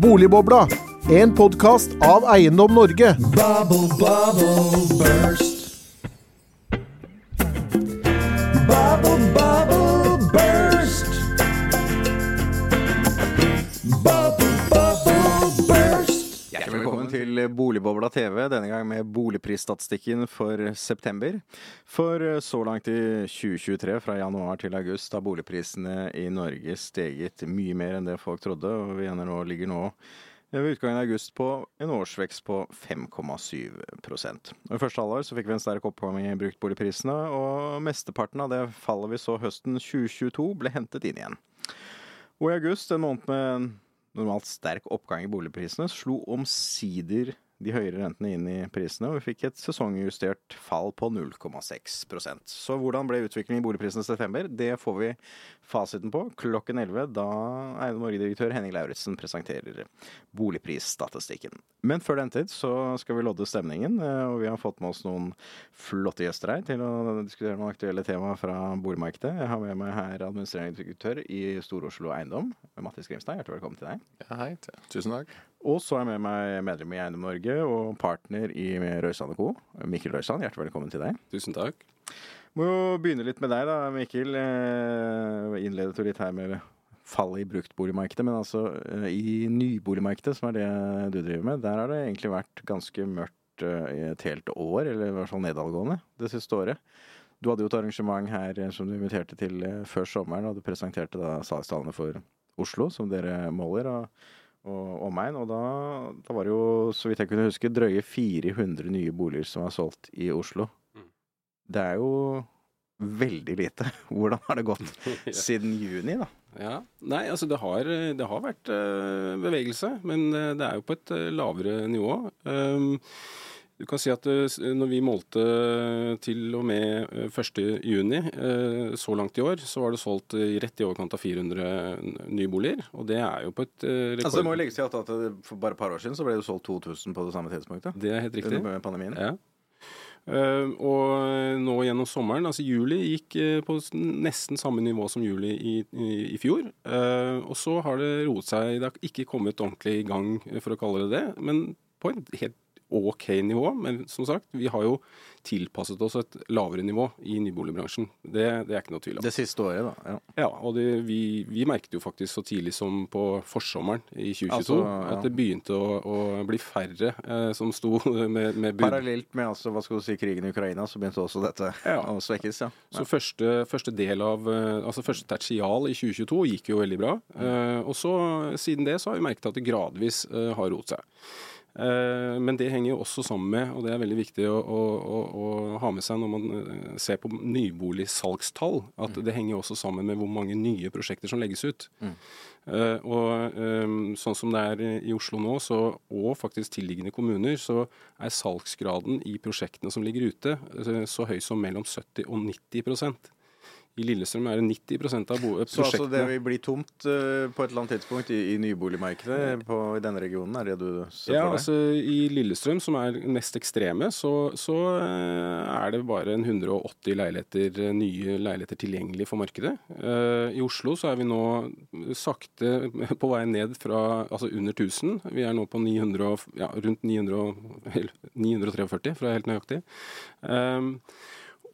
Boligbobla, en podkast av Eiendom Norge. Bubble, bubble, burst. Med boligprisstatistikken for september. For eh, så langt i 2023, fra januar til august, har boligprisene i Norge steget mye mer enn det folk trodde, og vi ender nå, ligger nå ved utgangen av august på en årsvekst på 5,7 Og I første halvår så fikk vi en sterk oppgang i bruktboligprisene, og mesteparten av det fallet vi så høsten 2022, ble hentet inn igjen. Og i august, en måned med normalt sterk oppgang i boligprisene, slo omsider de høyere rentene inn i prisene, og vi fikk et sesongjustert fall på 0,6% Så hvordan ble utviklingen i boligprisene i september? Det får vi fasiten på klokken 11, da Eiendom Norge-direktør Henning Lauritzen presenterer boligprisstatistikken. Men før den tid så skal vi lodde stemningen, eh, og vi har fått med oss noen flotte gjester her til å diskutere noen aktuelle temaer fra boligmarkedet. Jeg har med meg her administrerende direktør i Stor-Oslo Eiendom, Mattis Grimstad. Hjertelig velkommen til deg. Ja, hei. Tusen takk. Og så er jeg med meg medlem i Eiendom Norge og partner i Røysand Co. Mikkel Røysand, hjertelig velkommen til deg. Tusen takk. Må jo begynne litt med deg da, Mikkel. Eh, Innledet jo litt her med fallet i bruktboligmarkedet, men altså eh, i nyboligmarkedet, som er det du driver med, der har det egentlig vært ganske mørkt eh, i et helt år, eller i hvert fall nedadgående, det siste året. Du hadde jo et arrangement her som du inviterte til før sommeren, og du presenterte da salgstallene for Oslo, som dere måler. og og omegn. Og da, da var det jo, så vidt jeg kunne huske, drøye 400 nye boliger som er solgt i Oslo. Mm. Det er jo veldig lite. Hvordan har det gått siden juni, da? Ja. Nei, altså det har, det har vært øh, bevegelse, men eh, det er jo på et eh, lavere nivå. Um, du kan si at eh, når vi målte til og med eh, 1. juni eh, så langt i år, så var det solgt eh, rett i overkant av 400 nye boliger. Og det er jo på et eh, rekord... Altså, det må jo legges til at, at for bare et par år siden så ble det solgt 2000 på det samme tidspunktet. det er helt riktig. Under pandemien. Ja. Uh, og nå gjennom sommeren, altså juli, gikk uh, på nesten samme nivå som juli i, i, i fjor. Uh, og så har det roet seg. Det har ikke kommet ordentlig i gang, eh, for å kalle det det, men på en helt OK nivå. Men som sagt, vi har jo tilpasset oss et lavere nivå i nyboligbransjen. Det, det er ikke noe tvil om. Det siste året, da. Ja. Ja, og det, vi, vi merket jo faktisk så tidlig som på forsommeren i 2022 Altså, ja. at det begynte å, å bli færre eh, som sto med, med bud. Parallelt med altså, hva skal du si, krigen i Ukraina, så begynte også dette Ja. å svekkes. Ja. Så første, første del av eh, Altså første tertial i 2022 gikk jo veldig bra. Eh, og så siden det så har vi merket at det gradvis eh, har roet seg. Eh, men det henger jo også sammen med, og det er veldig viktig å, å, å, ha med seg når man eh, ser på nyboligsalgstall, at det henger også sammen med hvor mange nye prosjekter som legges ut. Mm. og eh, sånn som det er i Oslo nå, så, og faktisk tilliggende kommuner, så er salgsgraden i prosjektene som ligger ute, så høy som mellom 70 og 90 I Lillestrøm er det 90% av prosjektene Så altså, det vil bli tomt uh, på et eller annet tidspunkt i, i nyboligmarkedet på, i denne regionen, er det du ser Ja, for deg? altså I Lillestrøm, som er mest ekstreme, så, så uh, er det bare 180 leiligheter, eh, nye leiligheter tilgjengelig for markedet. Uh, I Oslo så er vi nå sakte på vei ned fra altså under 1000. Vi er nå på 900, ja, rundt 900, 943, for å være helt nøyaktig. Um,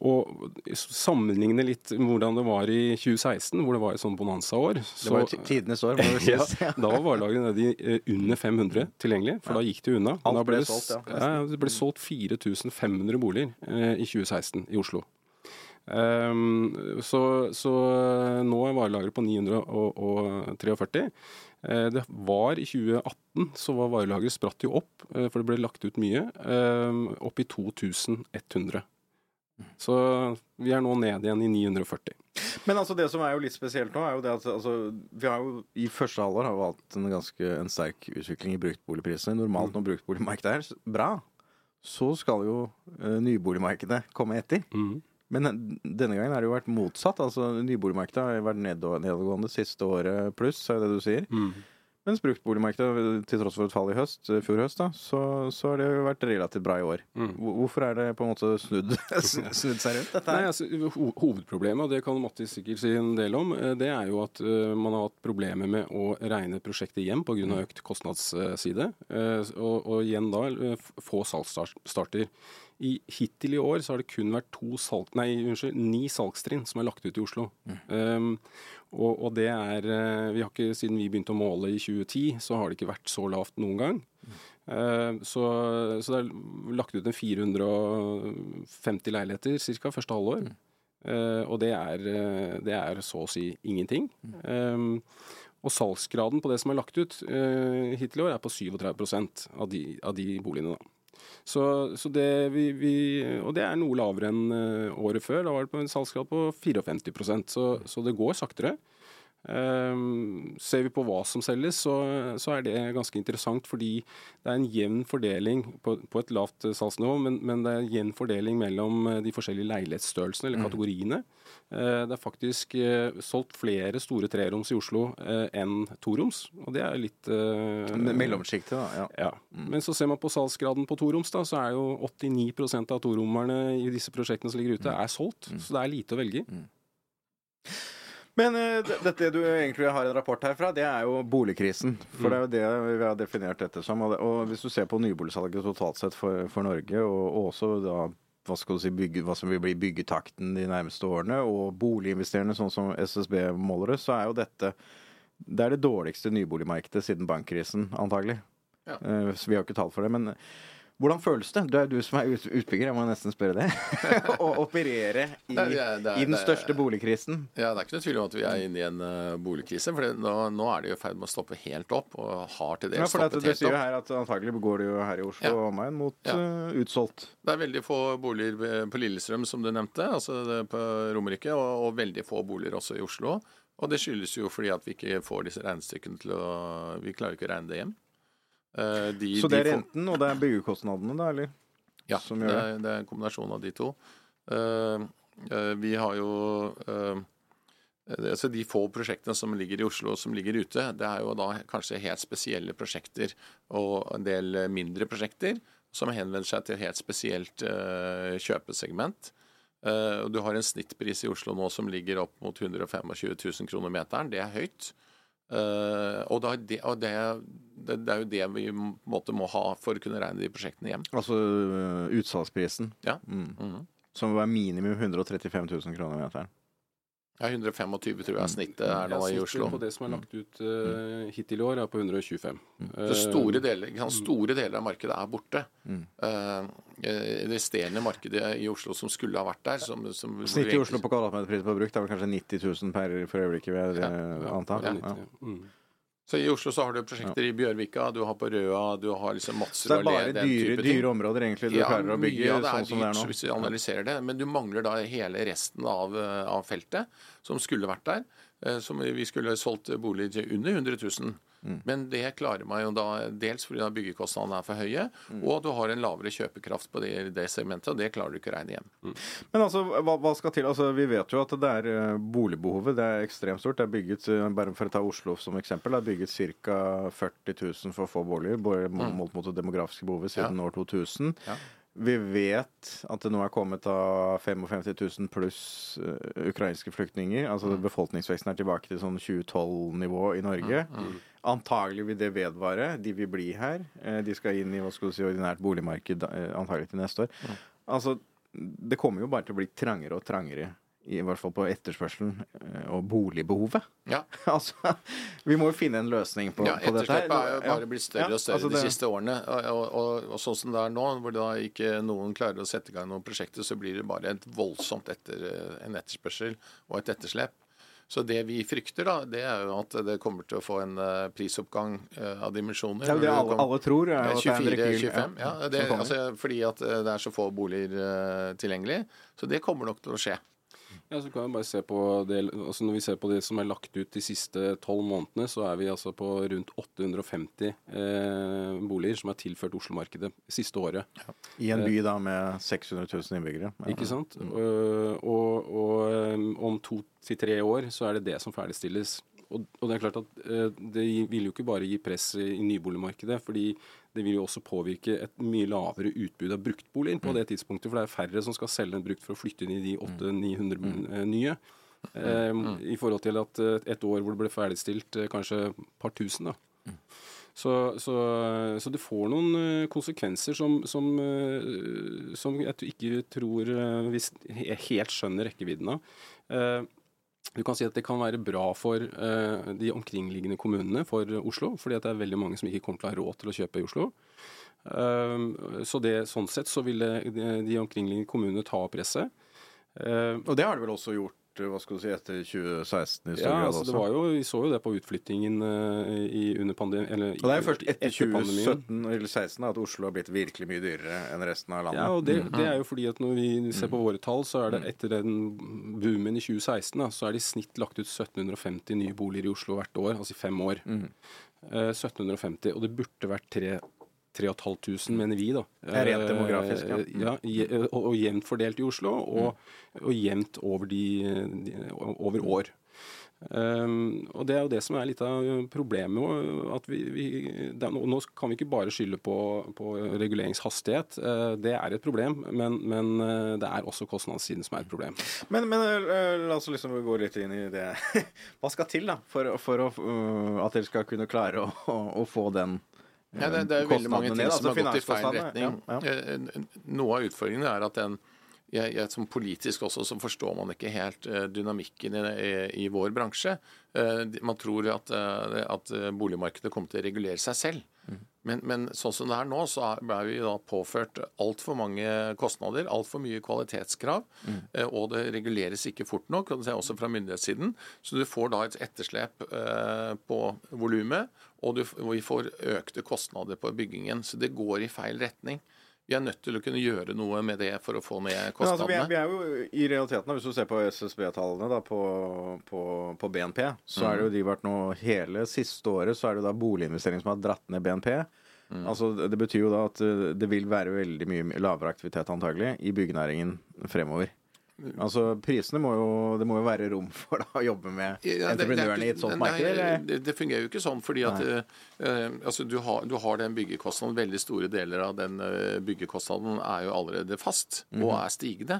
og sammenligne litt med hvordan det var i 2016, hvor det var et sånn bonanza-år. Det var jo ti- tidenes år, må det ja, da var varelageret nede i eh, under 500 tilgjengelig, for da gikk det unna. Alt da ble det, solgt, ja, ja. Det ble solgt 4500 boliger eh, i 2016 i Oslo. Um, så, så nå er varelageret på 943. Eh, det var i 2018 så var varelageret spratt jo opp, eh, for det ble lagt ut mye, eh, opp i 2100. Så vi er nå ned igjen i 940. Men altså det som er jo litt spesielt nå, er jo det at altså, vi har jo i første halvår har vi hatt en ganske en sterk utvikling i bruktboligprisene. Normalt når bruktboligmarkedet er bra, så skal jo uh, nyboligmarkedet komme etter. Mm. Men denne gangen har det jo vært motsatt. altså Nyboligmarkedet har vært nedgående nedadgående siste året pluss, er det det du sier. Mhm. Mens bruktboligmarkedet, til tross for et fall i høst, eh, fjor høst, da, så, så har det jo vært relativt bra i år. Mm. Hvorfor er det på en måte snudd, snudd seg rundt, dette Nei, her? altså, Hovedproblemet, og det kan Mattis sikkert si en del om, eh, det er jo at eh, man har hatt problemer med å regne prosjektet hjem pga. Mm. økt kostnadsside. Og, og igjen da få salgsstarter. I, hittil i år så har det kun vært to salg, nei, unnskyld, ni salgstrinn som er lagt ut i Oslo. Um, og, og det er eh, vi har ikke, Siden vi begynte å måle i 2010, så har det ikke vært så lavt noen gang. Eh, så, så det er lagt ut en 450 leiligheter ca. første halvår. Eh, og det er, eh, det er så å si ingenting. Um, og salgsgraden på det som er lagt ut uh, hittil i år, er på 37% av de, av de boligene. da. Så, så det vi, vi, og det er noe lavere enn eh, året før. Da var det på en salgsgrad på 54% så, så det går saktere. Ehm, ser vi på hva som selges, så, så er det ganske interessant fordi det er en jevn fordeling på, på et lavt eh, salgsnivå, men, men det er en jevn fordeling mellom eh, de forskjellige leilighetsstørrelsene eller kategoriene. Eh, det er faktisk solgt flere store treroms i Oslo enn toroms, og det er litt Mellomsjiktet, da. Ja. ja. Men så ser man på salgsgraden på toroms, da, så er jo 89% av torommerne i disse prosjektene som ligger ute, er solgt. Så det er lite å velge i. Men uh, dette du egentlig har en rapport herfra, det er jo boligkrisen. For det er jo det vi har definert dette som. Og, det, og hvis du ser på nyboligsalget totalt sett for, for Norge, og, og også da hva skal du si, bygge, hva som vil bli byggetakten de nærmeste årene, og boliginvesterende, sånn som SSB måler det, så er jo dette det er det dårligste nyboligmarkedet siden bankkrisen, antagelig. Ja. Uh, så vi har ikke tall for det. Men hvordan føles det? Du er jo du som er utbygger, jeg må nesten spørre det. Å operere i, Det er- det er- det er- i den største boligkrisen. Ja, Det er ikke noe tvil om at vi er inne i en uh, boligkrise. For nå, nå er det jo i ferd med å stoppe helt opp, og har til Ja, stoppet helt opp. du sier jo her at antagelig går det jo her i Oslo Ja. og omegn mot Ja. uh, utsolgt. Det er veldig få boliger på Lillestrøm, som du nevnte, altså det på Romerike, og, og veldig få boliger også i Oslo. Og det skyldes jo fordi at vi ikke får disse regnestykkene til å Vi klarer ikke å regne det hjem. Eh, de, Så det er renten, og det er byggekostnadene, da, eller? Ja, som det det er en kombinasjon av de to. Eh, eh, vi har jo altså De få prosjektene som ligger i Oslo som ligger ute, det er jo da kanskje helt spesielle prosjekter og en del mindre prosjekter som henvender seg til et helt spesielt kjøpesegment. Du har en snittpris i Oslo nå som ligger opp mot 125 000 kroner meteren. Det er høyt. Eh, og da det, og det, det, det er jo det vi måte må ha for å kunne regne de prosjektene hjem. Altså eh, utsalgsprisen, Ja. mm. Mhm. som var minimum 135 000 kroner meteren. Ja, 125 tror jeg snittet er nå i Oslo. på det som er lagt ut uh, hittil i år, er på 125. Så store deler, ikke store deler av markedet er borte. Mm. Uh, det resterende markedet i Oslo som skulle ha vært der som, som Snittet i Oslo på kvadratmeterpris på bruk det er vel kanskje 90 000 per for øyeblikket, vil jeg ja. anta. Ja, Ja. Så i Oslo så har du prosjekter i Bjørvika, du har på Røa, du har liksom Så det er bare dyre, dyre områder egentlig du klarer å bygge ja, det sånn dyrt, som det er nå. hvis vi analyserer det, men du mangler da hele resten av, eh, av feltet som skulle vært der. eh, Som vi skulle solgt bolig til under 100 000. Mm. Men det klarer man jo da dels fordi da byggekostnadene er for høye, Mm. og du har en lavere kjøpekraft på det, det segmentet, og det klarer du ikke å regne hjem. Men altså, hva, hva skal til? Altså, Vi vet jo at det er eh, boligbehovet det er ekstremt stort. Det er bygget, eh, bare for å ta Oslo som eksempel, det er bygget ca. 40 000 for få boliger, må- målt mot det demografiske behovet siden år 2000. Ja. Vi vet at det nå er kommet av 55 000 pluss eh, ukrainske flyktninger. Altså befolkningsveksten er tilbake til sånn 2012-nivå i Norge. Antagelig vil det vedvare. De vil bli her. Eh, De skal inn i hva skal du si, ordinært boligmarked eh, antagelig til neste år. Altså, det kommer jo bare til å bli trangere og trangere, i hvert fall på etterspørselen eh, og boligbehovet. Ja. altså, vi må jo finne en løsning på, Ja, på dette. her. Etterslepet er jo bare blitt større Ja, og større altså de siste årene. Og, og, og, og sånn som det er nå, hvor da ikke noen klarer å sette i gang noen prosjekter, så blir det bare et voldsomt etter, en etterspørsel og et etterslep. Så det vi frykter, da, det er jo at det kommer til å få en eh, prisoppgang eh, av dimensjoner. Er jo det alle, alle tror. Er jo at det er en rekyl, 24-25, ja. Det, altså, fordi at eh, det er så få boliger tilgjengelig. Så det kommer nok til å skje. Ja, så kan vi bare se på det, altså Når vi ser på det som er lagt ut de siste tolv månedene, så er vi altså på rundt 850 eh, boliger som er tilført Oslo-markedet siste året. I en by da med 600 000 innbyggere. Ja. Ikke sant? Og, og, og um, om to til tre år så er det det som ferdigstilles. Og, og det er klart at eh, det vil jo ikke bare gi press i, i nyboligmarkedet, fordi det vil jo også påvirke et mye lavere utbud av bruktboliger på det tidspunktet. For det er færre som skal selge en brukt for å flytte inn i de 800-900 mm. nye. Eh, I forhold til at eh, et år hvor det ble ferdigstilt eh, kanskje et par tusen. da. Så, så, så det får noen eh, konsekvenser som, som, eh, som jeg ikke tror hvis vi helt skjønner rekkevidden av. Du kan si at det kan være bra for uh, de omkringliggende kommunene, for Oslo, fordi det er veldig mange som ikke kommer til å ha råd til å kjøpe i Oslo. Uh, så det, sånn sett så ville de, de omkringliggende kommunene ta opp presset. Uh, Og det har det vel også gjort hva skal du si, etter 2016 i stor ja, grad altså også? det var jo, Vi så jo det på utflyttingen eh, i, under pandemien. Eller, Og det er jo først etter etter 2017 eller 2016 at Oslo har blitt virkelig mye dyrere enn resten av landet. Ja, og det, det er jo fordi at når vi ser på våre tall, så er det etter den boomen i 2016, da, så er det i snitt lagt ut 1750 nye boliger i Oslo hvert år, altså i fem år. Mm. 1750, og det burde vært tre 3500, mener vi, da. Det er rent demografisk, ja. Eh, ja og, og jevnt fordelt i Oslo, og, og jevnt over, de, over år. Um, og Det er jo det som er litt av problemet. At vi, vi, er, nå kan vi ikke bare skylde på, på reguleringshastighet. Uh, det er et problem, men, men uh, det er også kostnadssiden som er et problem. Men, men uh, la oss liksom gå litt inn i det. Hva skal til da for, for å, øh, at dere skal kunne klare å, å, å få den Ja, det, det er veldig mange ting ned, som altså har gått i feil retning. Ja. Eh, Noe av utfordringen er at den jeg, jeg som politisk også, så forstår man ikke helt eh, dynamikken i, i, i vår bransje. Eh, man tror at, at boligmarkedet kommer til å regulere seg selv. Men, men sånn som det er nå, så er vi da påført altfor mange kostnader, altfor mye kvalitetskrav, mm. og det reguleres ikke fort nok, også fra myndighetssiden. Så du får da et etterslep eh, på volumet, og, du, og vi får økte kostnader på byggingen. Så det går i feil retning. Vi er nødt til å kunne gjøre noe med det for å få ned kostnadene. altså, vi, er, vi er jo i realiteten, hvis du ser på SSB-tallene på, på, på BNP, så er det jo de vært nå hele siste året så er det da boliginvestering som har dratt ned BNP. Altså, det betyr jo da at uh, det vil være veldig mye lavere aktivitet antagelig i byggenæringen fremover. Altså, prisene må jo Det må jo være rom for da, å jobbe med Ja, det- det entreprenørene i et sånt marked? Det, det fungerer jo ikke sånn, fordi at Nei. Eh, altså, du, har, du har den byggekostnaden. Veldig store deler av den eh, byggekostnaden er jo allerede fast mm. og er stigende.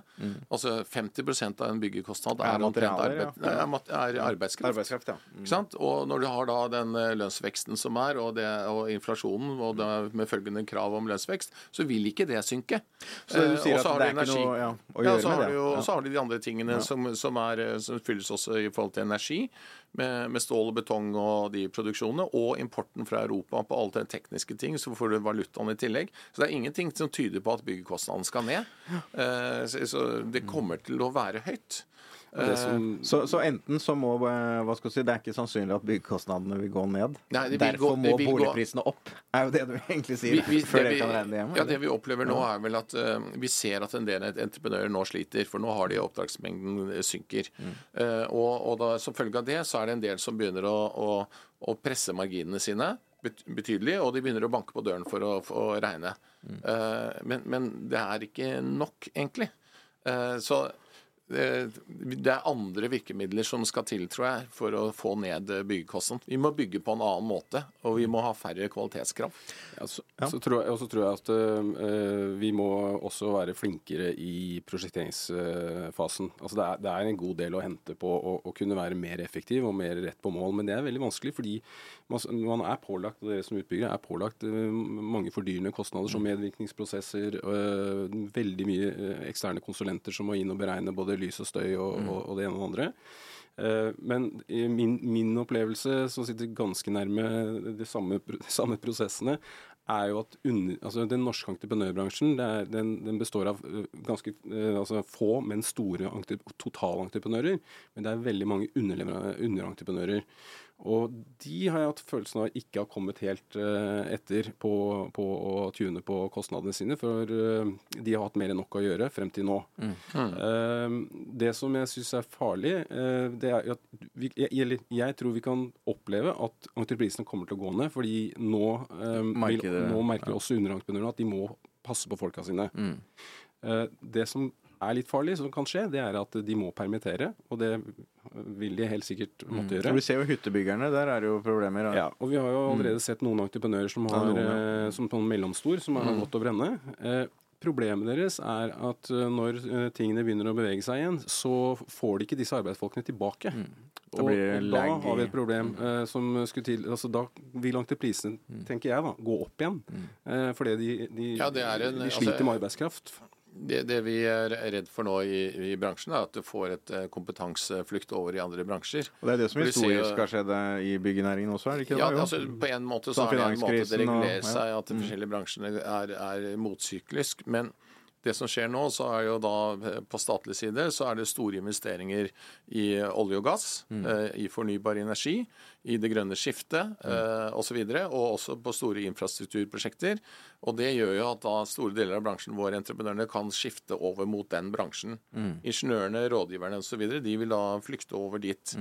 Altså 50% av en byggekostnad Er er, arbeid, ja. er, er arbeidskraft. Arbeidskraft, ja. Mm. Og når du har da den eh, lønnsveksten som er, og, det, og inflasjonen, og det, med følgende krav om lønnsvekst, så vil ikke det synke. Så du sier og så at har det du ikke energi- noe ja, å gjøre så med har det? du så har du de andre tingene som, som, er, som fylles også i forhold til energi, med, med stål og betong og de produksjonene, og importen fra Europa på alle de tekniske ting, så får du valutaen i tillegg. Så det er ingenting som tyder på at byggekostnaden skal ned. Eh, så, det kommer til å være høyt. Som, Så, så enten så må eh, hva skal si, Det er ikke sannsynlig at byggekostnadene vil gå ned. Nei, vil Derfor gå- må boligprisene gå- opp, er jo det du egentlig sier. Vi, vi, før det, vi, kan regne hjem? ja, det vi opplever nå, er vel at uh, vi ser at en del entreprenører nå sliter, for nå har de oppdragsmengden eh, synker. Mm. Uh, og, og da, som følge av det, så er det en del som begynner å, å, å presse marginene sine betydelig, og de begynner å banke på døren for å, for å regne. Mm. Uh, men, men det er ikke nok, egentlig. Uh, så det, det er andre virkemidler som skal til, tror jeg, for å få ned byggekosten. Vi må bygge på en annen måte, og vi må ha færre kvalitetskrav. Ja, så, så tror jeg, og så tror jeg at uh, vi må også være flinkere i prosjekteringsfasen. Altså det, er, det er en god del å hente på å, å kunne være mer effektiv og mer rett på mål, men det er veldig vanskelig fordi man, er pålagt, og dere som utbyggere er pålagt eh, mange fordyrende kostnader som medvirkningsprosesser, eh, veldig mye eh, eksterne konsulenter som må inn og beregne både lys og støy og, og, og det ene og det andre. Men min, min opplevelse, som sitter ganske nærme de samme, de samme prosessene, er jo at under, altså den norske entreprenørbransjen det er, den, den består av ganske altså få, men store entre- totalentreprenører. Men det er veldig mange underentreprenører. Og de har jeg hatt følelsen av ikke har kommet helt eh, etter på, på å tune på kostnadene sine, for eh, de har hatt mer enn nok å gjøre frem til nå. Eh, det som jeg syns er farlig, det er at vi, jeg, jeg tror vi kan oppleve at entreprisene kommer til å gå ned, fordi nå, eh, vil, nå merker også underentreprenørene at de må passe på folka sine. Eh, det som er litt farlig, som kan skje, det er at de må permittere. Og det vil de helt sikkert måtte gjøre. Vi ser jo hyttebyggerne, der er det jo problemer. Ja, og vi har jo allerede sett noen entreprenører som har, ja. eh, som på en mellomstor, som har gått over ende. Eh, Problemet deres er at eh, når tingene begynner å bevege seg igjen, så får de ikke disse arbeidsfolkene tilbake. Da Og, da har vi et problem eh, som skulle til altså Da vil entreprisene, tenker jeg, da, gå opp igjen. Eh, fordi de, de, Ja, det en- de altså- med arbeidskraft. Det, det vi er redd for nå i, i bransjen, er at du får et eh, kompetanseflukt over i andre bransjer. Og det er det som historisk har skjedd eh, i byggenæringen også, er det ikke det? Ja, Jo. altså På en måte så Sånn er det en måte det og- regulerer ja. seg at de forskjellige bransjene er, er motsyklisk. Men det som skjer nå, så er jo da eh, på statlig side så er det store investeringer i olje og gass, mm. i fornybar energi, i det grønne skiftet eh, osv. Og, så og også på store infrastrukturprosjekter. Og det gjør jo at da store deler av bransjen, vår, entreprenørene, kan skifte over mot den bransjen. Ingeniørene, rådgiverne osv. de vil da flykte over dit.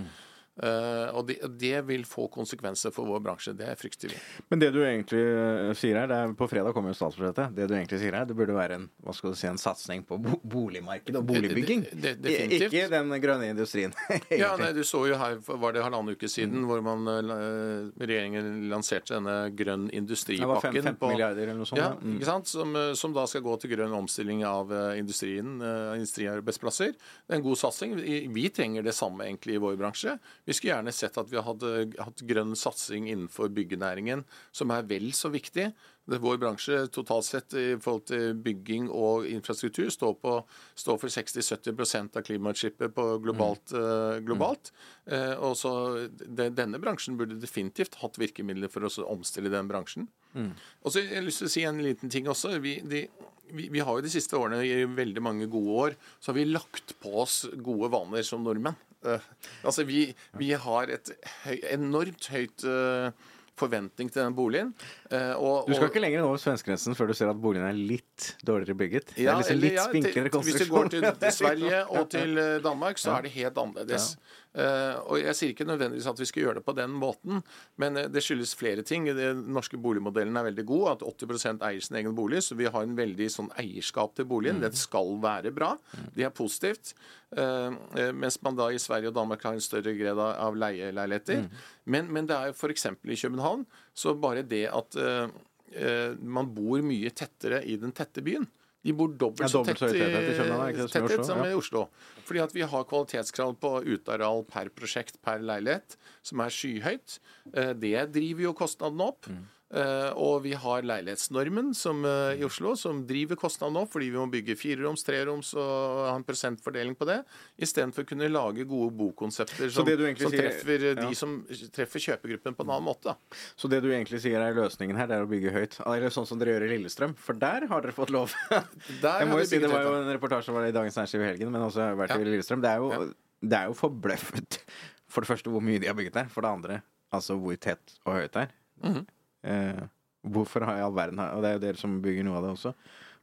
Eh, og det, det vil få konsekvenser for vår bransje. Det frykter vi. Men det du egentlig eh, sier her, det er på fredag kommer jo statsbudsjettet. Det du egentlig sier her, det burde være en hva skal du si, en satsing på bo boligmarkedet og boligbygging. Det- det- definitivt. Ikke den grønne industrien. Ja, nei, Du så jo her var det halvannen uke siden hvor man, eh, regjeringen lanserte denne grønn industripakken. det var fem- industripakken 15 milliarder eller noe sånt. ja. Mm. ikke sant? Som, som da skal gå til grønn omstilling av industrien, industriarbeidsplasser. Det er en god satsing. Vi, vi trenger det samme egentlig i vår bransje. Vi skulle gjerne sett at vi hadde hatt grønn satsing innenfor byggenæringen, som er vel så viktig. Det, vår bransje totalt sett i forhold til bygging og infrastruktur står, på, står for 60-70% av klimautslippet på globalt. eh, globalt. Eh, og så det, Denne bransjen burde definitivt hatt virkemidler for å omstille den bransjen. Og så har jeg lyst til å si en liten ting også. Vi, de, vi, vi har jo de siste årene, i veldig mange gode år, så har vi lagt på oss gode vaner som nordmenn. Eh, altså vi, vi har et høy, enormt høyt eh, forventning til den boligen. Eh, og, Du skal og- ikke lenger over svenskegrensen før du ser at boligen er litt dårligere bygget. Det er liksom litt ja, spinklere Hvis du går til, Sverige og til eh, Danmark, så er det helt annerledes. Eh, og Jeg sier ikke nødvendigvis at vi skal gjøre det på den måten, men det skyldes flere ting. Den norske boligmodellen er veldig god, at 80 eier sin egen bolig, så vi har en veldig sånn eierskap til boligen. Det skal være bra. Det er positivt. Eh, mens man da i Sverige og Danmark har en større grad av- leieleiligheter. Mm. Men, men det er f.eks. i København, så bare det at uh, uh, man bor mye tettere i den tette byen. De bor dobbelt Ja, så dobbelt tett så i, i København, er som i Oslo? Ja. Fordi at vi har kvalitetskrav på uteareal per prosjekt per leilighet, som er skyhøyt. Eh, Det driver jo kostnadene opp. Mm. Eh, Og vi har leilighetsnormen som, eh, i Oslo, som driver kostnadene opp, fordi vi må bygge fireroms, treroms og ha en prosentfordeling på det, istedenfor å kunne lage gode bokonsepter som, det du egentlig som treffer eh, ja. de som treffer kjøpegruppen på en annen måte. Så det du egentlig sier er løsningen her, det er å bygge høyt. Eller sånn som dere gjør i Lillestrøm, for der har dere fått lov. Jeg må jo si Det var jo en reportasje var det i Dagens Næringsliv i helgen, men også vært Ja. i Lillestrøm. Det er jo, Ja. det er jo forbløffet. For det første hvor mye de har bygget der. For det andre altså hvor tett og høyt det er. Mhm. Eh, hvorfor har i all verden her Og det er jo dere som bygger noe av det også.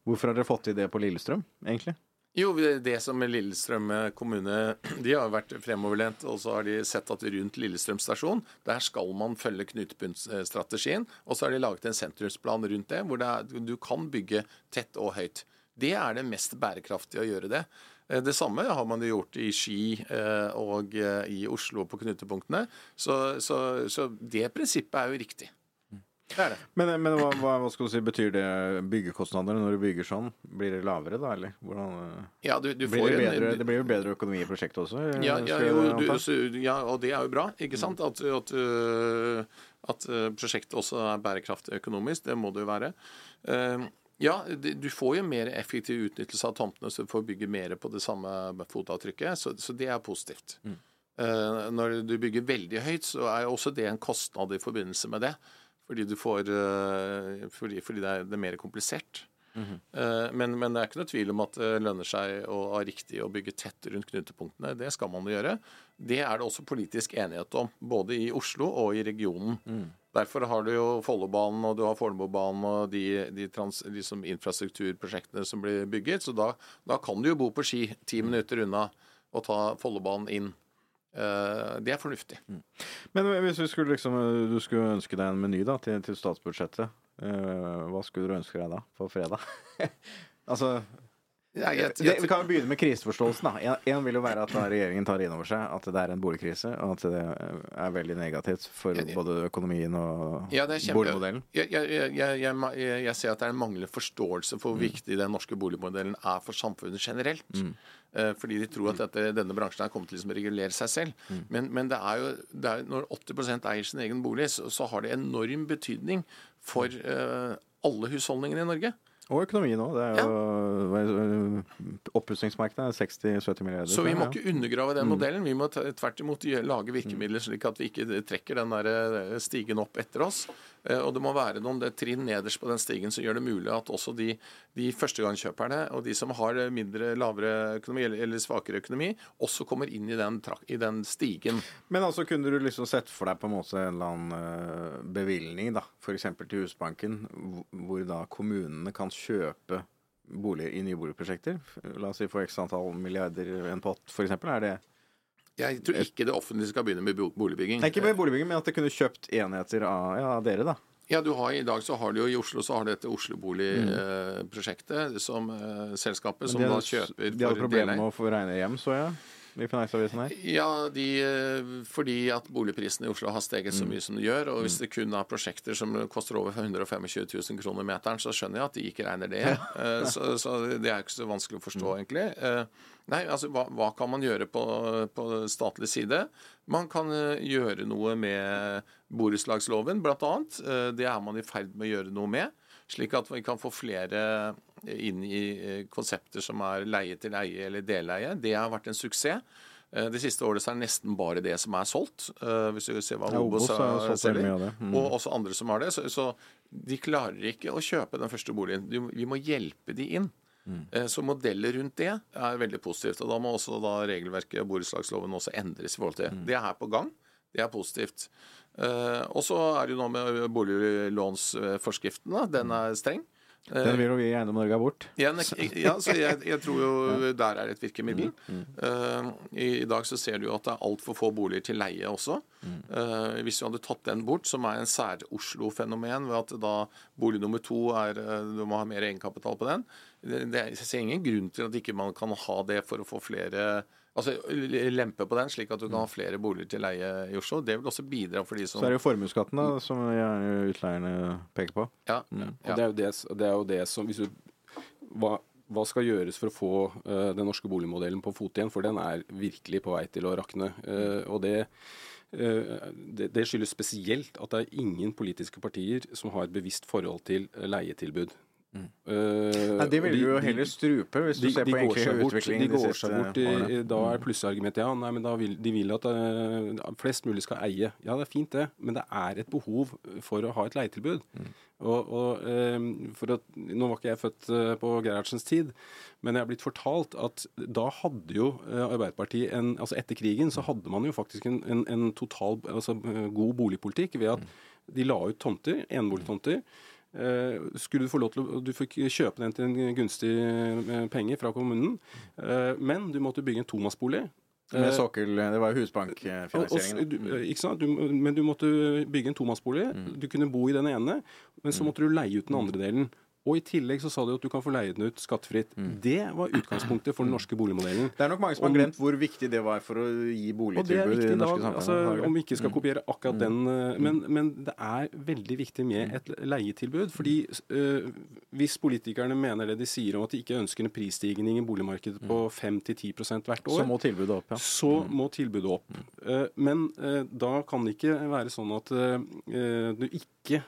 Hvorfor har dere fått til det på Lillestrøm, egentlig? Jo, det som Lillestrøm kommune De har vært fremoverlent, og så har de sett at rundt Lillestrøm stasjon, der skal man følge knutepunktstrategien. Og så har de laget en sentrumsplan rundt det, hvor det er, du kan bygge tett og høyt. Det er det mest bærekraftige å gjøre det. Eh, Det samme har man jo gjort i Ski eh, og eh, i Oslo på knutepunktene. Så, så, så det prinsippet er jo riktig. Det det. Men, men hva, hva, hva skal du si, betyr det byggekostnader når du bygger sånn? Blir det lavere da, eller? Hvordan, eh, Ja, du, du blir det, bedre, en- det blir jo bedre økonomi i prosjektet også? eh, Ja, ja, jo, du, ja, og det er jo bra, ikke sant? At, at, at prosjektet også er bærekraftig økonomisk. Det må det jo være. Eh, ja, du får jo mer effektiv utnyttelse av tomtene, så du får bygge mer på det samme fotavtrykket. Så, så det er positivt. Mm. når du bygger veldig høyt, så er jo også det en kostnad i forbindelse med det. Fordi, du får, eh, fordi, fordi det, er, det er mer komplisert. Eh, Men, men det er ikke noe tvil om at det lønner seg å ha riktig å bygge tett rundt knutepunktene. Det skal man jo gjøre. Det er det også politisk enighet om, både i Oslo og i regionen. Derfor har du jo Follobanen og du har Fornebubanen og de, de, trans, liksom infrastrukturprosjektene som blir bygget. Så da, da kan du jo bo på Ski ti minutter unna og ta Follobanen inn. Eh, Det er fornuftig. Men hvis du skulle, liksom, du skulle ønske deg en meny da, til, til statsbudsjettet, eh, hva skulle du ønske deg da, på fredag? altså, Ja, jeg, Det, vi kan jo begynne med kriseforståelsen. da. En, en vil jo være at regjeringen tar inn over seg at det er en boligkrise, og at det er veldig negativt for både økonomien og Ja, boligmodellen. Jeg, jeg, jeg, jeg, jeg, jeg ser at det er en manglende forståelse for hvor viktig den norske boligmodellen er for samfunnet generelt. Eh, Fordi de tror at dette, denne bransjen her kommer til liksom å regulere seg selv. Men, men det er jo det er, når 80 eier sin egen bolig, så, så har det enorm betydning for uh, alle husholdningene i Norge. Og økonomien òg. Ja. Oppussingsmarkedet er 60-70 milliarder. Så vi må ikke undergrave den modellen. Vi må tvert imot lage virkemidler slik at vi ikke trekker den der eh, stigen opp etter oss. Eh, Og det må være noen det trinn nederst på den stigen som gjør det mulig at også de, de førstegangskjøperne og de som har mindre, lavere økonomi eller, svakere økonomi, også kommer inn i den, i den stigen. Men altså, kunne du liksom sett for deg på en måte en eller annen eh, bevilgning, da, f.eks. til Husbanken, hvor da kommunene kan kjøpe boliger i nye boligprosjekter? La oss si for x antall milliarder en pott, f.eks. Er det Jeg tror ikke det offentlige skal begynne med boligbygging. boligbygging. er ikke med boligbygging, men at det kunne kjøpt enheter av ja, dere, da. Ja, du har, I dag så har du jo i Oslo så har du dette Oslobolig-prosjektet som eh, selskapet som da kjøper de hadde problemer med å få regne hjem, så jeg. I Finansavisen her. Ja, de, eh, fordi at boligprisene i Oslo har steget så mye som de gjør. Og hvis det kun er prosjekter som koster over 125 000 kroner meteren, så skjønner jeg at de ikke regner det. Eh, Så, så det er ikke så vanskelig å forstå, egentlig. Eh, Nei, altså hva, hva kan man gjøre på, på statlig side? Man kan gjøre noe med borettslagsloven, annet. Eh, Det er man i ferd med å gjøre noe med. Slik at vi kan få flere inn i eh, konsepter som er leie til eie eller deleie. Det har vært en suksess. Eh, De siste årene så er det nesten bare det som er solgt. eh, Hvis du ser hva Ja, Obos det. Mm. Og også andre som har det. Så, så de klarer ikke å kjøpe den første boligen. Vi må hjelpe de inn. Mm. Så modeller rundt det er veldig positivt. Og da må også da regelverket og borettslagsloven også endres i forhold til det. Mm. Det er her på gang. Det er positivt. Og så er det jo noe med boliglånsforskriften. Den er streng. Eh, Den vil jo vi Eiendom Norge ha bort. ja, ja, så jeg, jeg tror jo der er et virkemiddel. Eh, i, I dag så ser du jo at det er altfor få boliger til leie også. Eh, hvis vi hadde tatt den bort, som er en sær-Oslo-fenomen, ved at da bolig nummer to er eh, Du må ha mer egenkapital på den. Det, det, jeg ser ingen grunn til at ikke man kan ha det for å få flere Altså lempe på den, slik at du kan ha flere boliger til leie i Oslo. Det vil også bidra for de som Så er det jo formuesskatten da, som gjerne utleierne peker på. ja, Mm. ja. det er jo det, det, er jo det som hvis du, hva, hva skal gjøres for å få uh, den norske boligmodellen på fot igjen? For den er virkelig på vei til å rakne. Uh, og det, det, det skyldes spesielt at det er ingen politiske partier som har bevisst forhold til eh, leietilbud. Uh, Nei, de vil og jo heller strupe, hvis du ser de på egentlig bort, utviklingen de de går seg bort i, Da er plussargumentet ja, nei, men da vil, de vil at uh, flest mulig skal eie. Ja, det er fint det, men det er et behov for å ha et leietilbud. Og, og um, for at, Nå var ikke jeg født uh, på Gerhardsens tid, men jeg er blitt fortalt at da hadde jo eh, Arbeiderpartiet en, altså Etter krigen så hadde man jo faktisk en, en, en total altså, eh, god boligpolitikk ved at de la ut tomter, eneboligtomter. Eh, skulle du få lov til å Du fikk kjøpe den til en gunstig eh, penge fra kommunen, eh, men du måtte bygge en tomannsbolig. Med sokkel, det var jo husbankfinansieringen. Du, men du måtte bygge en tomannsbolig. Du kunne bo i den ene, men så måtte du leie ut den andre delen. Og i tillegg så sa de at du kan få leie den ut skattefritt. Det var utgangspunktet for den norske boligmodellen. Det er nok mange som har glemt hvor viktig det var for å gi boligtilbud i det norske samfunnet. altså, om vi ikke skal kopiere akkurat den eh, men, men det er veldig viktig med et leietilbud. fordi øh, hvis politikerne mener det de sier om at de ikke ønsker en prisstigning i boligmarkedet på 5-10% hvert år, Så må tilbudet opp, ja. så må tilbudet opp. Eh, Men da kan det ikke være sånn at du ikke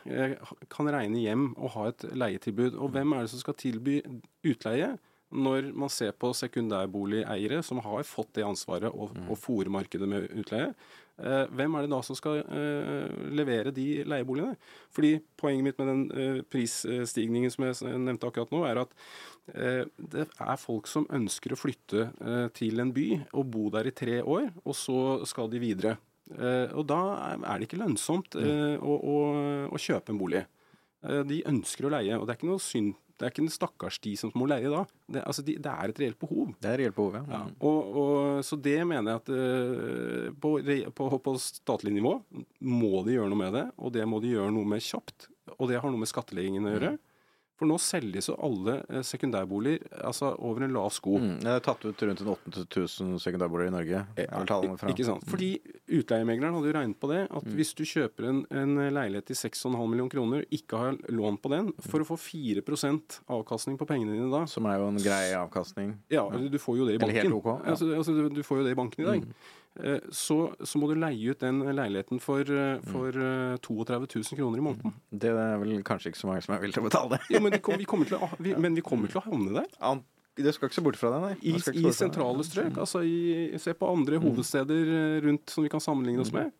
kan regne hjem og ha et leietilbud. Og hvem er det som skal tilby utleie? Når man ser på sekundærboligeiere som har fått det ansvaret å, å fòre markedet med utleie, eh, hvem er det da som skal eh, levere de leieboligene? Fordi Poenget mitt med den eh, prisstigningen som jeg nevnte akkurat nå, er at det er folk som ønsker å flytte til en by og bo der i tre år, og så skal de videre. Og da er det ikke lønnsomt eh, å, å, å kjøpe en bolig. Eh, de ønsker å leie, og det er ikke noe synd. Det er ikke en stakkars de som må leie da. Det, altså de, det er et reelt behov. Det er et reelt behov, ja. Ja, og, og, så det mener jeg at uh, på, på, på statlig nivå må de gjøre noe med det, og det må de gjøre noe med kjapt. Og det har noe med skattleggingen å gjøre. For nå selges jo alle eh, sekundærboliger altså over en lav sko. Mm. Det er tatt ut rundt 8000 sekundærboliger i Norge. Fra. Ikke sant? Fordi utleiemegleren hadde jo regnet på det, at hvis du kjøper en, en leilighet til 6,5 millioner kroner, ikke har lån på den, for å få 4% avkastning på pengene dine da, Som er jo en grei avkastning. ja, du får jo det i banken. Eller helt ok, ja. altså, altså, du- får jo det i banken i dag. Mm. Så, så må du leie ut den leiligheten for, eh, for eh, 32 000 kroner i måneden. Det er vel kanskje ikke så mange som er villige til å betale det. jo, men, kom, vi kommer til å, vi, men vi kommer til å havne der. Det skal ikke se bort fra det, nei. I, i sentrale strøk. Altså i, se på andre hovedsteder eh, rundt som vi kan sammenligne oss med.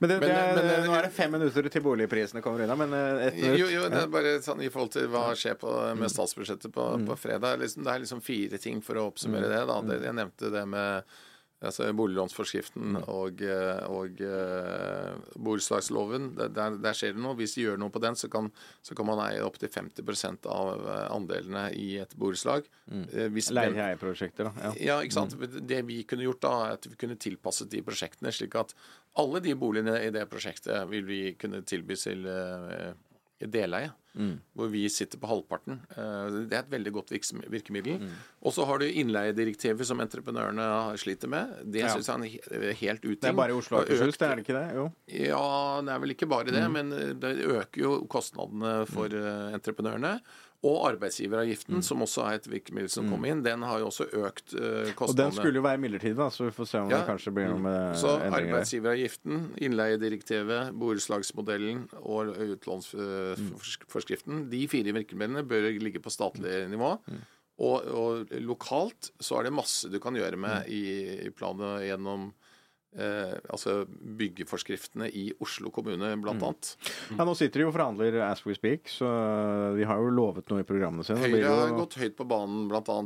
Men, det, det er, men- nå er det fem minutter til boligprisene kommer unna, men eh, ett minutt. Jo, jo, det er bare sånn i forhold til hva skjer på, med statsbudsjettet på, på fredag. Liksom, det er liksom fire ting for å oppsummere det. Da. jeg nevnte det med altså, boliglånsforskriften og, eh, og uh, borettslagsloven. Der, der, skjer det noe. Hvis de gjør noe på den, så kan, så kan man eie opptil 50 av eh, andelene i et borettslag. Mm. Leie-til-eie-prosjekter, da. Ja. ja, ikke sant. Det vi kunne gjort da, er at vi kunne tilpasset de prosjektene, slik at alle de boligene i det prosjektet vil vi kunne tilby til eh, deleie. Hvor vi sitter på halvparten. Eh, det er et veldig godt virkemiddel. virkemiddel. Og så har du innleiedirektivet som entreprenørene sliter med. Det Ja. syns jeg er helt uting. Det er bare i Oslo og Akershus, det er det ikke det? Jo. ja, det er vel ikke bare det, men eh, det øker jo kostnadene for eh, entreprenørene. Og arbeidsgiveravgiften, som også er et virkemiddel som kom inn, den har jo også økt uh, kostnadene. Og den skulle jo være midlertidig, da, så vi får se om Ja. det kanskje blir noe med Så endringer Så arbeidsgiveravgiften, innleiedirektivet, borettslagsmodellen og utlånsforskriften, de fire virkemidlene bør ligge på statlig nivå. Og, og lokalt så er det masse du kan gjøre med i, i planet gjennom eh, altså byggeforskriftene i Oslo kommune, blant annet. Ja, nå sitter de jo og forhandler as we speak, så de har jo lovet noe i programmene sine. Høyre har gått høyt på banen bl.a.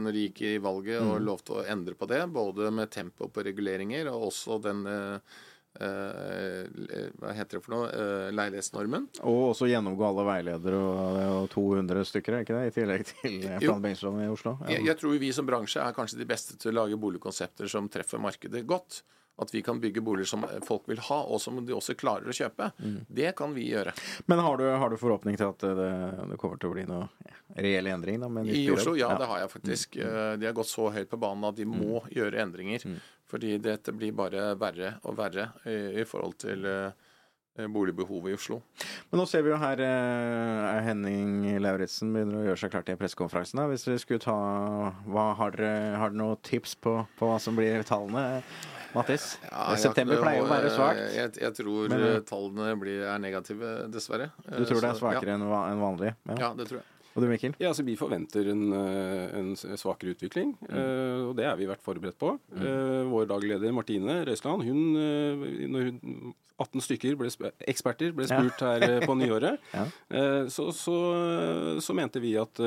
når de gikk i valget og lovte å endre på det. Både med tempo på reguleringer og også den eh, eh, Hva heter det for noe? Eh, leilighetsnormen. Og også gjennomgå alle veiledere, og det er 200 stykker, er ikke det? I tillegg til eh, Jo. plan og bygningsloven i Oslo. Ja. Jeg, jeg tror vi som bransje er kanskje de beste til å lage boligkonsepter som treffer markedet godt. At vi kan bygge boliger som folk vil ha, og som de også klarer å kjøpe. Det kan vi gjøre. Men har du, har du forhåpning til at det, det kommer til å bli noe reell endring? da? med I? Oslo, ja, det har jeg faktisk. Mm. De har gått så høyt på banen at de må gjøre endringer. Fordi dette blir bare verre og verre i, i forhold til eh, boligbehovet i Oslo. Men nå ser vi jo her eh, Henning Lauritzen begynner å gjøre seg klar til pressekonferansen. Hvis vi skulle ta hva, har dere noen tips på, på hva som blir tallene? Mattis? Ja, September jeg, pleier å være svakt. Jeg, jeg tror Men, eh, eh, tallene blir, er negative, dessverre. Du tror det er Så, svakere enn va- enn vanlig? Ja. ja, det tror jeg. Og du, Mikkel? Ja, altså Vi forventer en, eh, en svakere utvikling, eh, og det er vi vært forberedt på. Eh, Vår dagleder Martine Røisland, hun, når hun 18 stykker ble, eksperter ble spurt her eh, på nyåret, Ja. eh, så, så, så mente vi at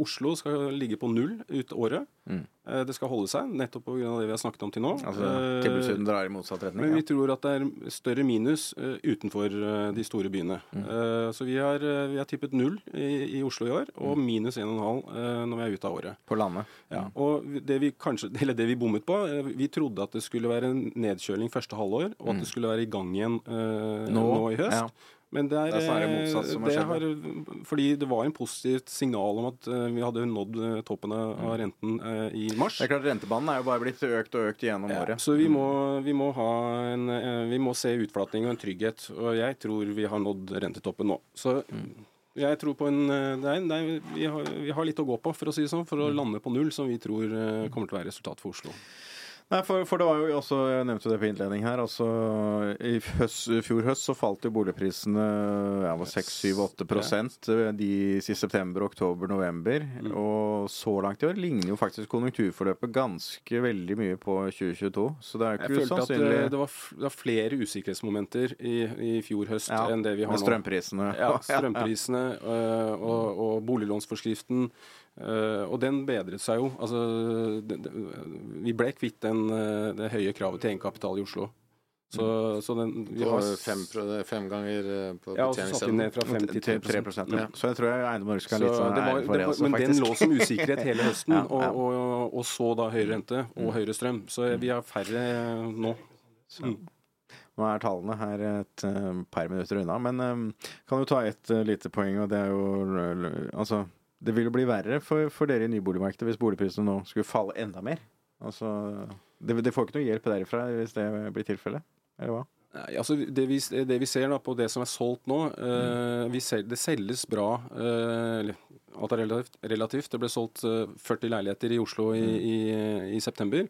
Oslo skal ligge på null ut året. Eh, Det skal holde seg, nettopp pga. det vi har snakket om til nå. Altså, Tilbudssiden drar i motsatt retning? men vi Ja. tror at det er større minus eh, utenfor eh, de store byene. Mm. så vi har, vi har tippet null i, i Oslo i år, og minus 1,5 uh, når vi er ute av året. På landet? Ja, og det vi kanskje, det vi bommet på, vi trodde at det skulle være en nedkjøling første halvår, og at det skulle være i gang igjen nå, Nå? i høst. Ja. Men det er, Det er snarere eh, motsatt som har det skjedd, har, Fordi det var en positivt signal om at eh, vi hadde nådd toppene toppen av av renten eh, i mars. Det er klart Rentebanen er jo bare blitt økt og økt gjennom Ja, året. så vi må, vi, må ha en, eh, vi må se utflatning og en trygghet. Og jeg tror vi har nådd rentetoppen nå. Så jeg tror på en Nei, er, vi, har, vi har litt å gå på, for å si det sånn, for å lande på null, som vi tror eh, kommer til å være resultatet for Oslo. Nei, for, for det var jo også, jeg nevnte det på innledning her, altså i høst, fjor høst så falt jo boligprisene ja, 6-7-8 de i september, oktober, november. Og så langt i år ligner jo faktisk konjunkturforløpet ganske veldig mye på 2022. Så det er jo Jeg følte at eh, det var, det var flere usikkerhetsmomenter i, i fjor høst ja, enn det vi har med nå. strømprisene. Ja, strømprisene øh, og, og boliglånsforskriften. Øh, og den bedret seg jo. Altså, det, det, vi ble kvitt den, øh, det høye kravet til egenkapital i Oslo. Så, så den vi har fem, fem ganger eh, på ja, og så satt vi ned fra 5 til 3 3 ja. Så jeg tror jeg Eiendom Norge skal litt sånn ære for det det også, men den lå som usikkerhet hele høsten, Ja, ja. Og, og, og så da høyere rente og høyere strøm. Så vi har færre nå. Mm. Nå er tallene her et eh, par minutter unna, men um, kan jo ta et uh, lite poeng, og det er jo eh, Altså, det vil jo bli verre for, for dere i nyboligmarkedet hvis boligprisene nå skulle falle enda mer. Altså, det, det får ikke noe hjelp derifra hvis det blir tilfellet, eller hva? Nei, altså det vi, det vi ser da på det som er solgt nå eh, sel, Det selges bra. eh, eller alt er relativt, relativt. Det ble solgt eh, 40 leiligheter i Oslo i, i, i september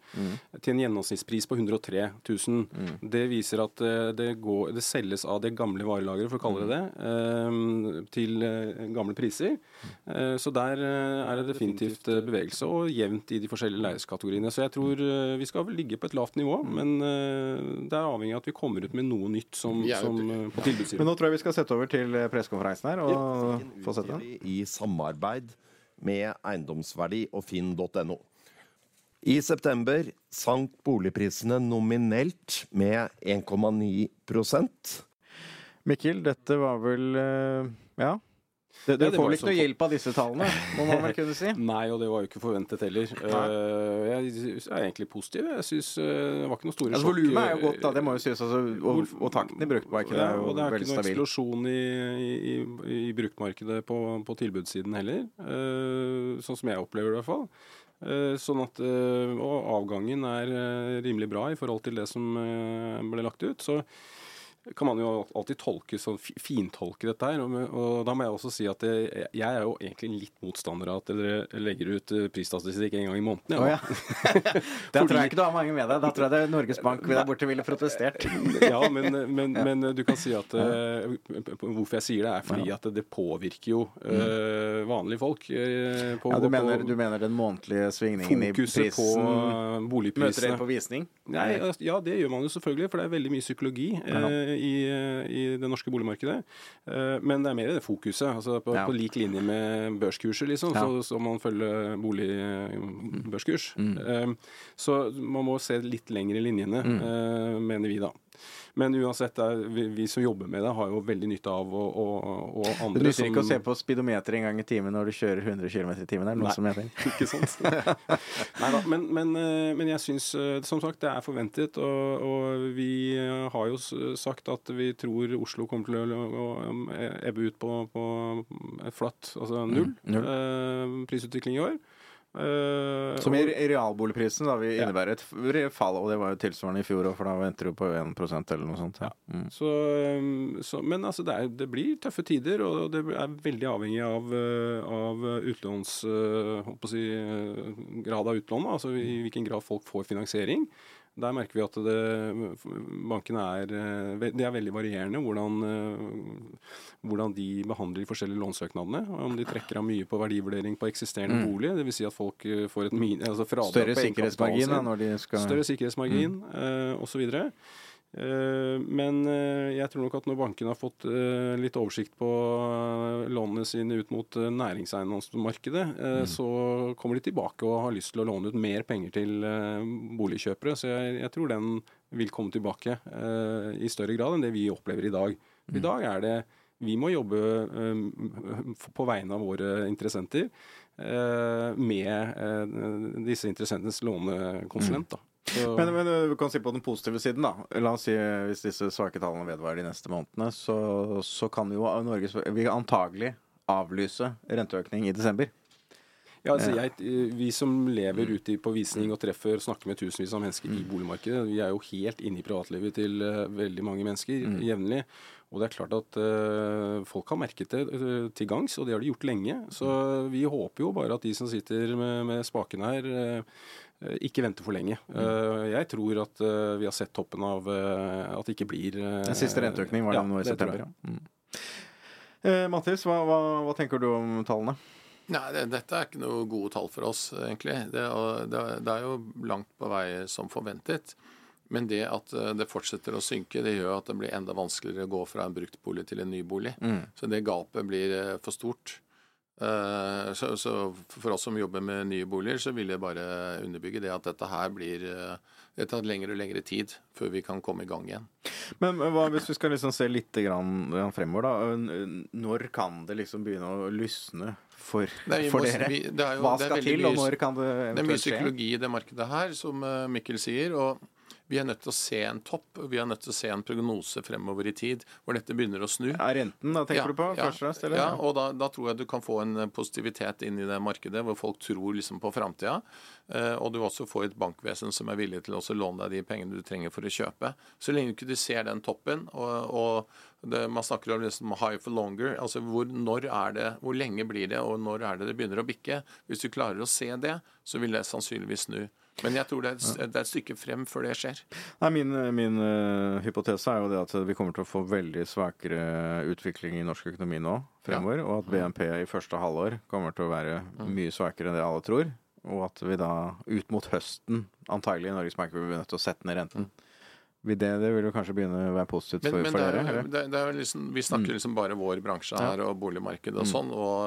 til en gjennomsnittspris på 103 000. Det viser at eh, det, går, det selges av det gamle varelageret, for å kalle det det, eh, til eh, gamle priser. Eh, så der eh, er det definitivt eh, bevegelse, og jevnt i de forskjellige leieskategoriene. Så jeg tror eh, vi skal vel ligge på et lavt nivå, men eh, det er avhengig av at vi kommer ut med noe nytt som, som eh, på tilbudssiden. Men nå tror jeg vi skal sette over til eh, pressekonferansen her og få sett den. i samarbeid med Eiendomsverdi og finn.no. I september sank boligprisene nominelt med 1,9% Mikkel, dette var vel eh, Ja. Det, du Ja, får vel ikke noe hjelp av disse tallene, må man vel kunne si? Nei, og det var jo ikke forventet heller. Uh, jeg er egentlig positiv. Jeg syns det var ikke noe store Altså, Volumet er jo godt, da. Det må jo sies. Altså, og, og takten i bruktmarkedet Ja, er jo og det er ikke noen eksplosjon i, i, i, i bruktmarkedet på, på tilbudssiden heller. Uh, sånn som jeg opplever det i hvert fall. Eh, sånn at, eh, og avgangen er eh, rimelig bra i forhold til det som eh, ble lagt ut. Så kan man jo alltid tolke sånn, fintolke dette her. Og, og da må jeg også si at jeg er jo egentlig litt motstander av at dere legger ut eh, prisstatistikk en gang i måneden. Ja. Oh, ja. da tror jeg ikke du har mange med deg. Da tror jeg det er Norges Bank der borte ville protestert. ja, men, men, men du kan si at eh, Hvorfor jeg sier det, er fordi at det påvirker jo eh, vanlige folk. eh, på, Ja, du, mener, du mener den månedlige svingningen i Fokuset på prisen eh, Møter boligprisene. dere på visning? Nei, ja, det gjør man jo selvfølgelig, for det er veldig mye psykologi eh, i, eh, i det norske boligmarkedet. Eh, men det er mer det fokuset. altså På, Ja. på lik linje med børskurser, liksom, Ja. så, så man følge boligbørskurs. Mm. Eh, så man må se litt lenger i linjene, Mm. eh, mener vi da. Men uansett, er, vi, vi som jobber med det, har jo veldig nytte av å og, andre Det nytter ikke å se på speedometer en gang i timen når du kjører 100 km i timen. Er det noe Nei. som heter? Ikke sant? Neida, men, men, eh, men jeg syns eh, som sagt det er forventet, og, og vi har jo sagt at vi tror Oslo kommer til å, å, å ebbe ut på, på flatt, altså null, null. eh, prisutvikling i år. Eh, Som i realboligprisen da, vil innebære et fall, og det var jo tilsvarende i fjor òg, for da venter du på 1 eller noe sånt. Ja. Mm. Så, um, så, men altså det, er, det blir tøffe tider, og det er veldig avhengig av, uh, av utlåns... på å si, grad av utlån, altså i hvilken grad folk får finansiering. Der merker vi at det, bankene er, uh, det er veldig varierende hvordan, uh, hvordan de behandler de forskjellige lånsøknadene. Om de trekker av mye på verdivurdering på eksisterende bolig, dvs. Si at folk uh, får et min, altså fradrag Større sikkerhetsmargin når de skal Større sikkerhetsmargin mm. osv. Eh, men eh, jeg tror nok at når bankene har fått eh, litt oversikt på lånene sine ut mot næringseiendomsmarkedet, mm. så kommer de tilbake og har lyst til å låne ut mer penger til boligkjøpere. Så jeg, jeg tror den vil komme tilbake i større grad enn det vi opplever i dag. I dag er det vi må jobbe på vegne av våre interessenter med disse interessentenes lånekonsulent. Da. Så, Men, men vi kan si på den positive siden, da. La oss si eh, hvis disse svake tallene vedvarer de neste månedene, så, så kan jo Norge Vi antagelig avlyse renteøkning i desember. ja, altså jeg, vi som lever ute på visning og treffer og snakker med tusenvis av mennesker i boligmarkedet, vi er jo helt inne i privatlivet til eh, veldig mange mennesker jevnlig. Og det er klart at eh, folk har merket det eh, til gangs, og det har de gjort lenge. Så vi håper jo bare at de som sitter med, med spaken her, eh, eh, ikke vente for lenge. Eh, jeg tror at eh, vi har sett toppen av eh, at det ikke blir eh, Den siste renteøkning var det ja, nå i september. Ja. Mm. Eh, Mattis, hva, hva, hva tenker du om tallene? Nei, det, dette er ikke noe gode tall for oss, egentlig. Det, og det, det er jo langt på vei som forventet. Men det at eh, det fortsetter å synke, det gjør at det blir enda vanskeligere å gå fra en bruktbolig til en ny bolig. Så det gapet blir eh, for stort. Eh, Så, så for oss som jobber med nye boliger, så vil jeg bare underbygge det at dette her blir eh, Det tar lengre og lengre tid før vi kan komme i gang igjen. Men hva, hvis vi skal liksom se litt grann, fremover, da. Når kan det liksom begynne å lysne for, Nei, for må- dere? vi- det jo- hva det er skal til, og når kan det Det er mye psykologi i det markedet her, som eh, Mikkel sier. og Vi er nødt til å se en topp, vi er nødt til å se en prognose fremover i tid hvor dette begynner å snu. Er renten, da, tenker Ja, du på? ja, først? Ja, og da, da tror jeg du kan få en eh, positivitet inn i det markedet, hvor folk tror liksom på framtida. Eh, og du også får et bankvesen som er villig til å låne deg de pengene du trenger for å kjøpe. Så lenge du ikke ser den toppen, og, og det, man snakker om liksom high for longer, altså hvor, når er det, hvor lenge blir det, og når er det det begynner å bikke? Hvis du klarer å se det, så vil det sannsynligvis snu. Men jeg tror det er, et, det er et stykke frem før det skjer. Nei, Min, min eh, hypotese er jo det at vi kommer til å få veldig svakere utvikling i norsk økonomi nå fremover, og at BNP i første halvår kommer til å være mye svakere enn det alle tror. Og at vi da ut mot høsten antagelig i Norges Bank vil bli nødt til å sette ned renten. Vil det, det vil jo kanskje begynne å være positivt Men, for, men for det er, dere? eller? det, det er liksom, vi snakker liksom bare vår bransje her og boligmarkedet og sånn, og,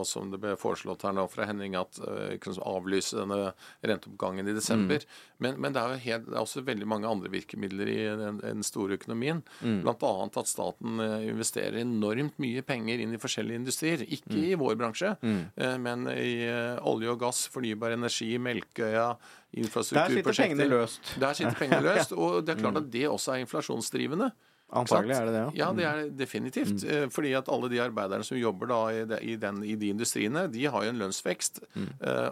og som det ble foreslått her nå fra Henning, at vi kan avlyse denne renteoppgangen i desember. Men, men det er jo helt, det er også veldig mange andre virkemidler i den, den store økonomien. Blant annet at staten eh, investerer enormt mye penger inn i forskjellige industrier. Ikke i vår bransje, mm. men i eh, olje og gass, fornybar energi, Melkøya, Der infrastrukturprosjekter. sitter pengene løst. Der sitter pengene løst, og det er klart at det også er inflasjonsdrivende. Antagelig er det det, ja. Ja, det er det definitivt. Mm. Fordi at alle de arbeiderne som jobber i, de, i, den, i de industriene, de har jo en lønnsvekst. Mm.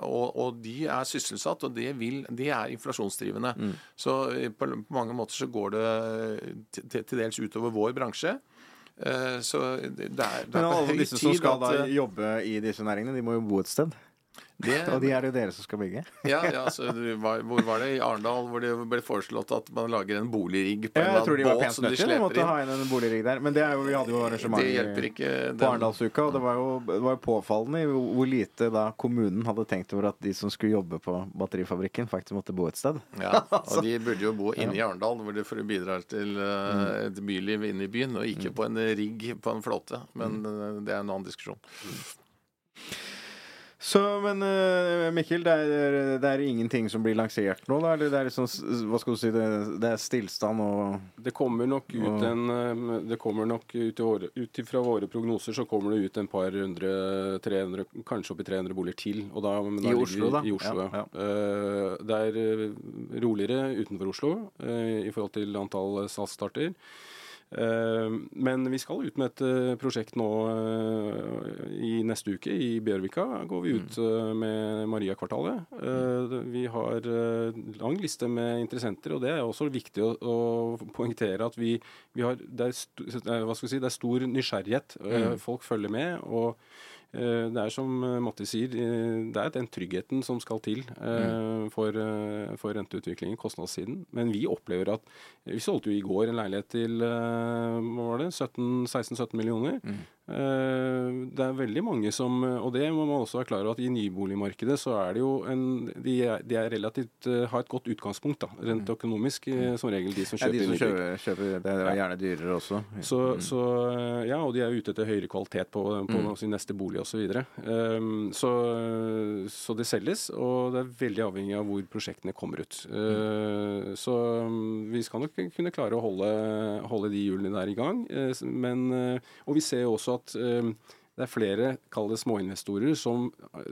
Og, og de er sysselsatt, og det, vil, det er inflasjonsdrivende. Så eh, på, på mange måter så går det til, til dels utover vår bransje. Eh, Så det er, det er Men alle disse som skal at da jobbe i disse næringene, de må jo bo et sted. Det, Og de er det jo dere som skal bygge. ja, ja, altså, var, Hvor var det? I Arendal, hvor det ble foreslått at man lager en boligrigg på en Ja, var båt pent som de sleper måtte inn. ha inn en boligrigg der. Men det er jo, vi hadde jo arrangement Det hjelper på Arendalsuka, og det var jo, det var jo påfallende hvor lite da kommunen hadde tenkt over at de som skulle jobbe på batterifabrikken, faktisk måtte bo et sted. Ja, og de burde jo bo inne i Arendal, hvor det for å bidra til eh, et byliv inne i byen, og ikke på en rigg på en flåte. Men eh, det er en annen diskusjon. Så, men eh, Mikkel, det er, det er ingenting som blir lansert nå, da? Eller det er liksom, hva skal du si, det, det er stillstand og Det kommer nok ut en eh, Det kommer nok ut, ut ifra våre prognoser så kommer det ut en par hundre, 300, kanskje oppi 300 boliger til. Og da, men I Oslo, da? I Oslo, Ja, ja. ja. det er eh, roligere utenfor Oslo eh, i forhold til antall salgsstarter. Eh, men vi skal ut med et eh, prosjekt nå eh, i neste uke. I Bjørvika går vi ut eh, med Mariakvartalet. Vi har lang liste med interessenter, og det er også viktig å, poengtere at vi, vi har det er, hva skal vi si, det er stor nysgjerrighet. Eh, Folk følger med. og det er som eh, Matti sier, eh, det er den tryggheten som skal til eh, for, eh, for renteutviklingen, kostnadssiden. Men vi opplever at Vi solgte jo i går en leilighet til eh, hva var det, 17 16-17 millioner. Eh, Det er veldig mange som Og det må man også være klar over at i nyboligmarkedet så er det jo en De er, de er relativt eh, har et godt utgangspunkt, da, rent økonomisk, eh, som regel de som ja, kjøper de som kjøper, kjøper Det er gjerne dyrere også. Så, så ja, og de er ute etter høyere kvalitet på, på sin neste bolig osv. Så, videre. um, så så det selges, og det er veldig avhengig av hvor prosjektene kommer ut. Så vi skal nok kunne klare å holde, holde de hjulene der i gang. Men, og vi ser jo også at um, det er flere kall det småinvestorer som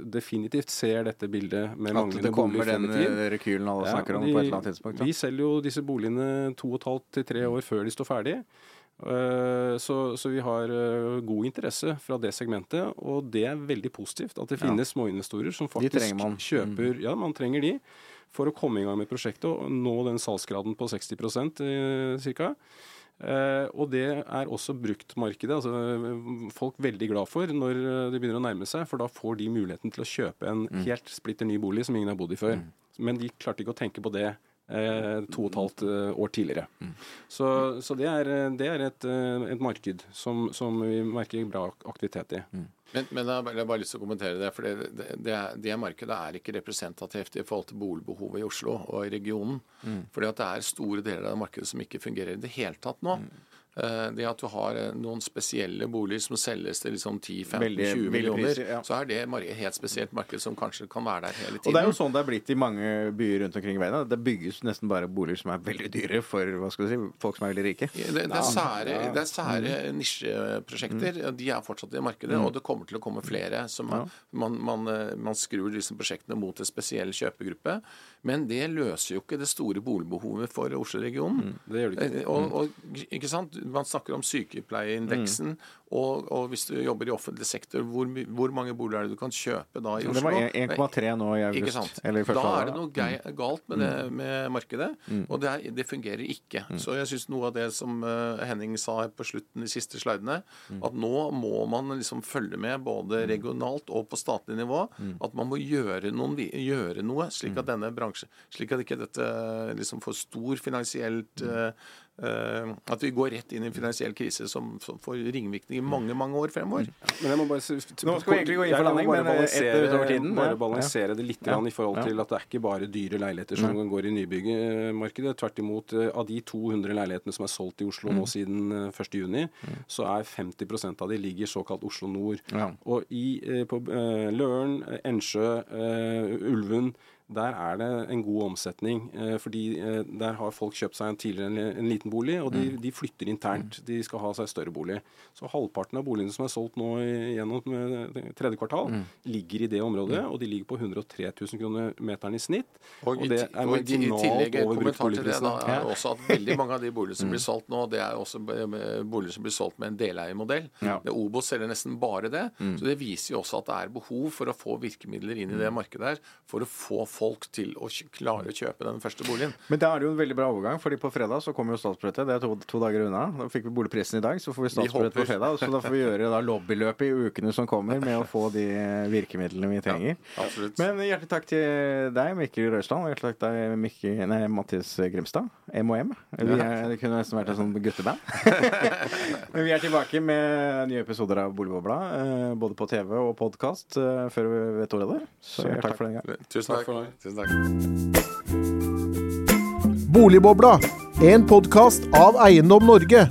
definitivt ser dette bildet med At manglende det kommer den eh, rekylen alle Ja, snakker om de- på et eller annet tidspunkt. Da. Vi selger jo disse boligene to og et halvt til tre år før de står ferdig. Eh, Så, så vi har eh, god interesse fra det segmentet, og det er veldig positivt. At det finnes småinvestorer som faktisk man. Mm. kjøper Ja, man trenger de for å komme i gang med prosjektet og nå den salgsgraden på 60 eh, ca. Eh, og det er også bruktmarkedet. altså eh, Folk veldig glad for når eh, det begynner å nærme seg, for da får de muligheten til å kjøpe en Mm. helt splitter ny bolig som ingen har bodd i før. Men de klarte ikke å tenke på det eh, to og et halvt år tidligere. Mm. Så, så det er, det er et, et marked som, som vi merker bra aktivitet i. Mm. Men, men jeg jeg har bare lyst til å kommentere det. for det, det, det, det markedet er ikke representativt i forhold til boligbehovet i Oslo og i regionen. Fordi at det er store deler av markedet som ikke fungerer i det hele tatt nå. eh, det at du har eh, noen spesielle boliger som selges til liksom 10-15-20 millioner, priser, ja. så er det et helt spesielt marked som kanskje kan være der hele tiden. Og det er jo sånn det er blitt i mange byer rundt omkring i verden. Det bygges nesten bare boliger som er veldig dyre for hva skal du si, folk som er veldig rike. Det, det, er sære, det er sære nisjeprosjekter. De er fortsatt i markedet, og det kommer til å komme flere. Så man, man, man, eh, man skrur liksom prosjektene mot en spesiell kjøpegruppe. Men det løser jo ikke det store boligbehovet for Oslo-regionen. Det gjør det ikke. Eh, Og, og, ikke sant? Man snakker om sykepleierindeksen. Og, og hvis du jobber i offentlig sektor, hvor, hvor mange boliger er det du kan kjøpe da i Oslo? Det var 1,3 nå i august. Eller i første da er det noe gei- galt med, det, med markedet, Mm. og det, er, det fungerer ikke. Så jeg syns noe av det som eh, Henning sa på slutten, de siste slidene, Mm. at nå må man liksom følge med både regionalt og på statlig nivå. Mm. At man må gjøre, noen, gjøre noe, slik at denne bransjen Slik at ikke dette liksom får stor finansielt Mm. Eh, eh, At vi går rett inn i en finansiell krise som, som får ringvirkninger i mange, mange år fremover. Men jeg må bare, Nå skal vi egentlig gå inn for landing, men, etter balansere- utover tiden, Bare ja. balansere det litt ja. i forhold til at det er ikke bare dyre leiligheter som går i nybyggemarkedet. Tvert imot, eh, av de 200 leilighetene som er solgt i Oslo Mm. nå siden 1.6, mm. så er 50% av de ligger såkalt Oslo nord. Ja. Og i, eh, på eh, Løren, eh, Ensjø, eh, Ulven der er det en god omsetning. Eh, fordi eh, der har folk kjøpt seg en tidligere en, en liten bolig, og de, de flytter internt. De skal ha seg større bolig. Så halvparten av boligene som er solgt nå gjennom eh, tredje kvartal, ligger i det området, og de ligger på 103 000 kroner meteren i snitt. Og, og det er marginalt tillegg en over kommentar til det er også at veldig mange av de boligene som blir solgt nå, det er også boliger som blir solgt med en deleiermodell. Ja. Obos selger nesten bare det. Så det viser jo også at det er behov for å få virkemidler inn i det markedet her for å få folk til å klare å kjøpe den første boligen. Men da er det jo en veldig bra overgang, fordi på fredag så kommer jo statsbudsjettet. Det er to, to dager unna. Da fikk vi boligprisen i dag, så får vi statsbudsjettet på fredag. Så da får vi gjøre da lobbyløpet i ukene som kommer med å få de virkemidlene vi trenger. Absolutt. Men hjertelig takk til deg, Mikkel Røisland, og hjertelig takk til deg, Mikkel, nei, Mattis Grimstad. Er, det kunne nesten vært et sånt gutteband. Men vi er tilbake med nye episoder av Boligbobla, eh, både på TV og podkast, før vi vet ordet av det. Så takk for den gang. Tusen Takk takk. for Tusen takk. Boligbobla, en podkast av Eiendom Norge.